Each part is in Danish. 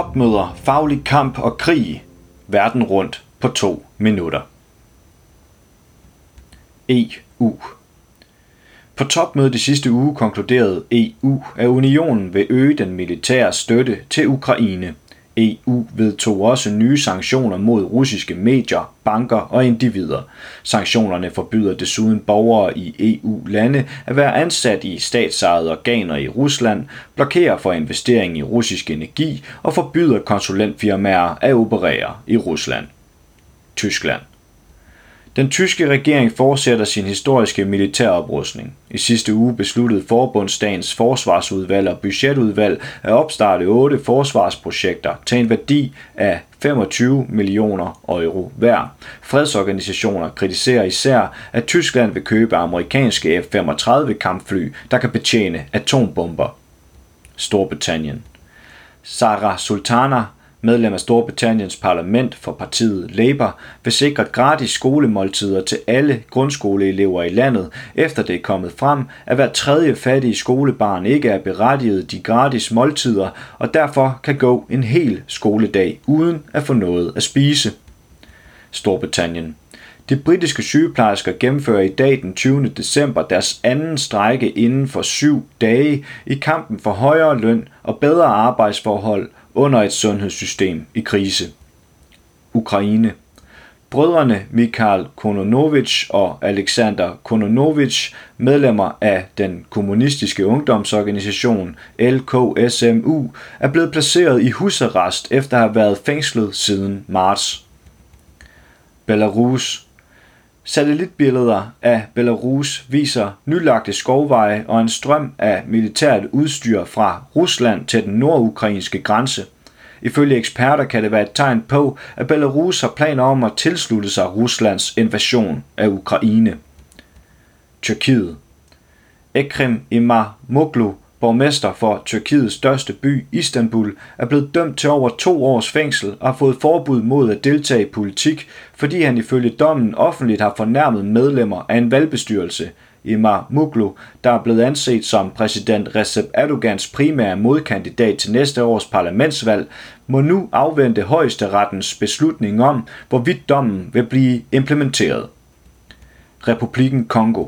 Topmøder, faglig kamp og krig. Verden rundt på to minutter. EU På topmødet i sidste uge konkluderede EU, at unionen vil øge den militære støtte til Ukraine. EU vedtog også nye sanktioner mod russiske medier, banker og individer. Sanktionerne forbyder desuden borgere i EU-lande at være ansat i statsejede organer i Rusland, blokerer for investering i russisk energi og forbyder konsulentfirmaer at operere i Rusland. Tyskland den tyske regering fortsætter sin historiske militæroprustning. I sidste uge besluttede Forbundsdagens forsvarsudvalg og budgetudvalg at opstarte otte forsvarsprojekter til en værdi af 25 millioner euro hver. Fredsorganisationer kritiserer især, at Tyskland vil købe amerikanske F-35 kampfly, der kan betjene atombomber. Storbritannien. Sarah Sultana, medlem af Storbritanniens parlament for partiet Labour, vil sikre gratis skolemåltider til alle grundskoleelever i landet, efter det er kommet frem, at hver tredje fattige skolebarn ikke er berettiget de gratis måltider, og derfor kan gå en hel skoledag uden at få noget at spise. Storbritannien. De britiske sygeplejersker gennemfører i dag den 20. december deres anden strejke inden for syv dage i kampen for højere løn og bedre arbejdsforhold under et sundhedssystem i krise. Ukraine. Brødrene Mikhail Kononovich og Alexander Kononovich, medlemmer af den kommunistiske ungdomsorganisation LKSMU, er blevet placeret i husarrest efter at have været fængslet siden marts. Belarus Satellitbilleder af Belarus viser nylagte skovveje og en strøm af militært udstyr fra Rusland til den nordukrainske grænse. Ifølge eksperter kan det være et tegn på, at Belarus har planer om at tilslutte sig Ruslands invasion af Ukraine. Tyrkiet Ekrem Imamoglu borgmester for Tyrkiets største by, Istanbul, er blevet dømt til over to års fængsel og har fået forbud mod at deltage i politik, fordi han ifølge dommen offentligt har fornærmet medlemmer af en valgbestyrelse. Imar Muglu, der er blevet anset som præsident Recep Erdogans primære modkandidat til næste års parlamentsvalg, må nu afvente højesterettens beslutning om, hvorvidt dommen vil blive implementeret. Republikken Kongo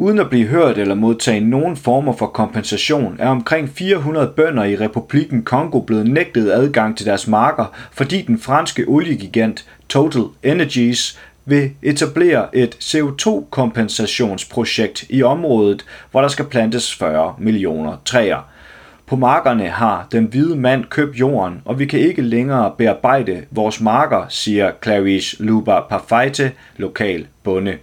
Uden at blive hørt eller modtage nogen former for kompensation, er omkring 400 bønder i Republikken Kongo blevet nægtet adgang til deres marker, fordi den franske oliegigant Total Energies vil etablere et CO2-kompensationsprojekt i området, hvor der skal plantes 40 millioner træer. På markerne har den hvide mand købt jorden, og vi kan ikke længere bearbejde vores marker, siger Clarice Luba Parfeite, lokal bonde.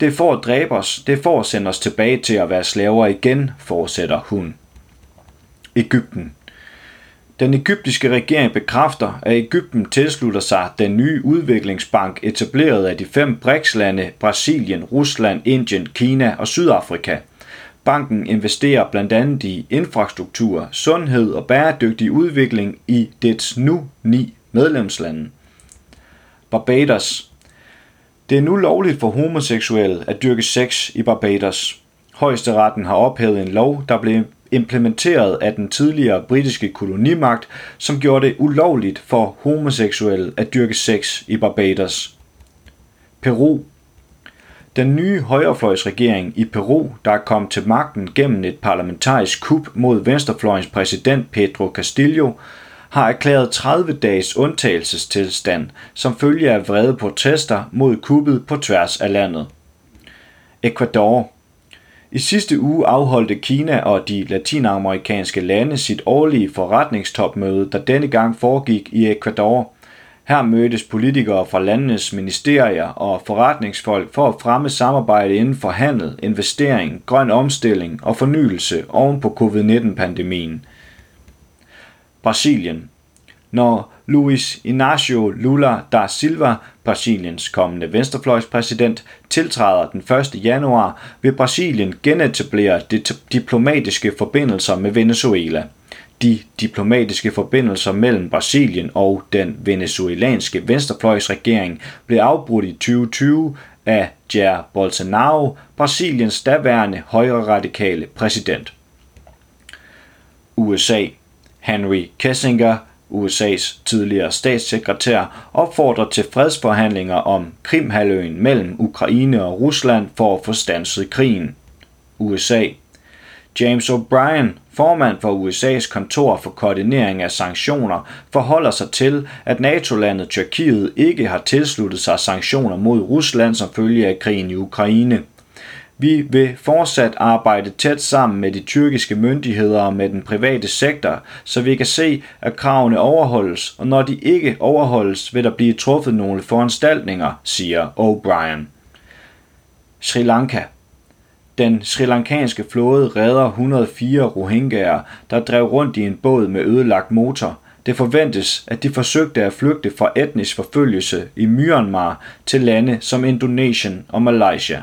Det får at dræbe os, det får at sende os tilbage til at være slaver igen, fortsætter hun. Ægypten. Den egyptiske regering bekræfter, at Ægypten tilslutter sig den nye udviklingsbank etableret af de fem BRICS-lande Brasilien, Rusland, Indien, Kina og Sydafrika. Banken investerer blandt andet i infrastruktur, sundhed og bæredygtig udvikling i dets nu ni medlemslande. Barbados det er nu lovligt for homoseksuelle at dyrke sex i Barbados. Højesteretten har ophævet en lov, der blev implementeret af den tidligere britiske kolonimagt, som gjorde det ulovligt for homoseksuelle at dyrke sex i Barbados. Peru den nye højrefløjsregering i Peru, der er kommet til magten gennem et parlamentarisk kup mod venstrefløjens præsident Pedro Castillo, har erklæret 30 dages undtagelsestilstand som følge af vrede protester mod kuppet på tværs af landet. Ecuador i sidste uge afholdte Kina og de latinamerikanske lande sit årlige forretningstopmøde, der denne gang foregik i Ecuador. Her mødtes politikere fra landenes ministerier og forretningsfolk for at fremme samarbejde inden for handel, investering, grøn omstilling og fornyelse oven på covid-19-pandemien. Brasilien. Når Luis Inácio Lula da Silva, Brasiliens kommende venstrefløjspræsident, tiltræder den 1. januar, vil Brasilien genetablere de diplomatiske forbindelser med Venezuela. De diplomatiske forbindelser mellem Brasilien og den venezuelanske venstrefløjsregering blev afbrudt i 2020 af Jair Bolsonaro, Brasiliens daværende højre radikale præsident. USA Henry Kissinger, USA's tidligere statssekretær, opfordrer til fredsforhandlinger om Krimhaløen mellem Ukraine og Rusland for at få stanset krigen. USA. James O'Brien, formand for USA's kontor for koordinering af sanktioner, forholder sig til, at NATO-landet Tyrkiet ikke har tilsluttet sig sanktioner mod Rusland som følge af krigen i Ukraine. Vi vil fortsat arbejde tæt sammen med de tyrkiske myndigheder og med den private sektor, så vi kan se, at kravene overholdes, og når de ikke overholdes, vil der blive truffet nogle foranstaltninger, siger O'Brien. Sri Lanka den sri lankanske flåde redder 104 rohingyaer, der drev rundt i en båd med ødelagt motor. Det forventes, at de forsøgte at flygte fra etnisk forfølgelse i Myanmar til lande som Indonesien og Malaysia.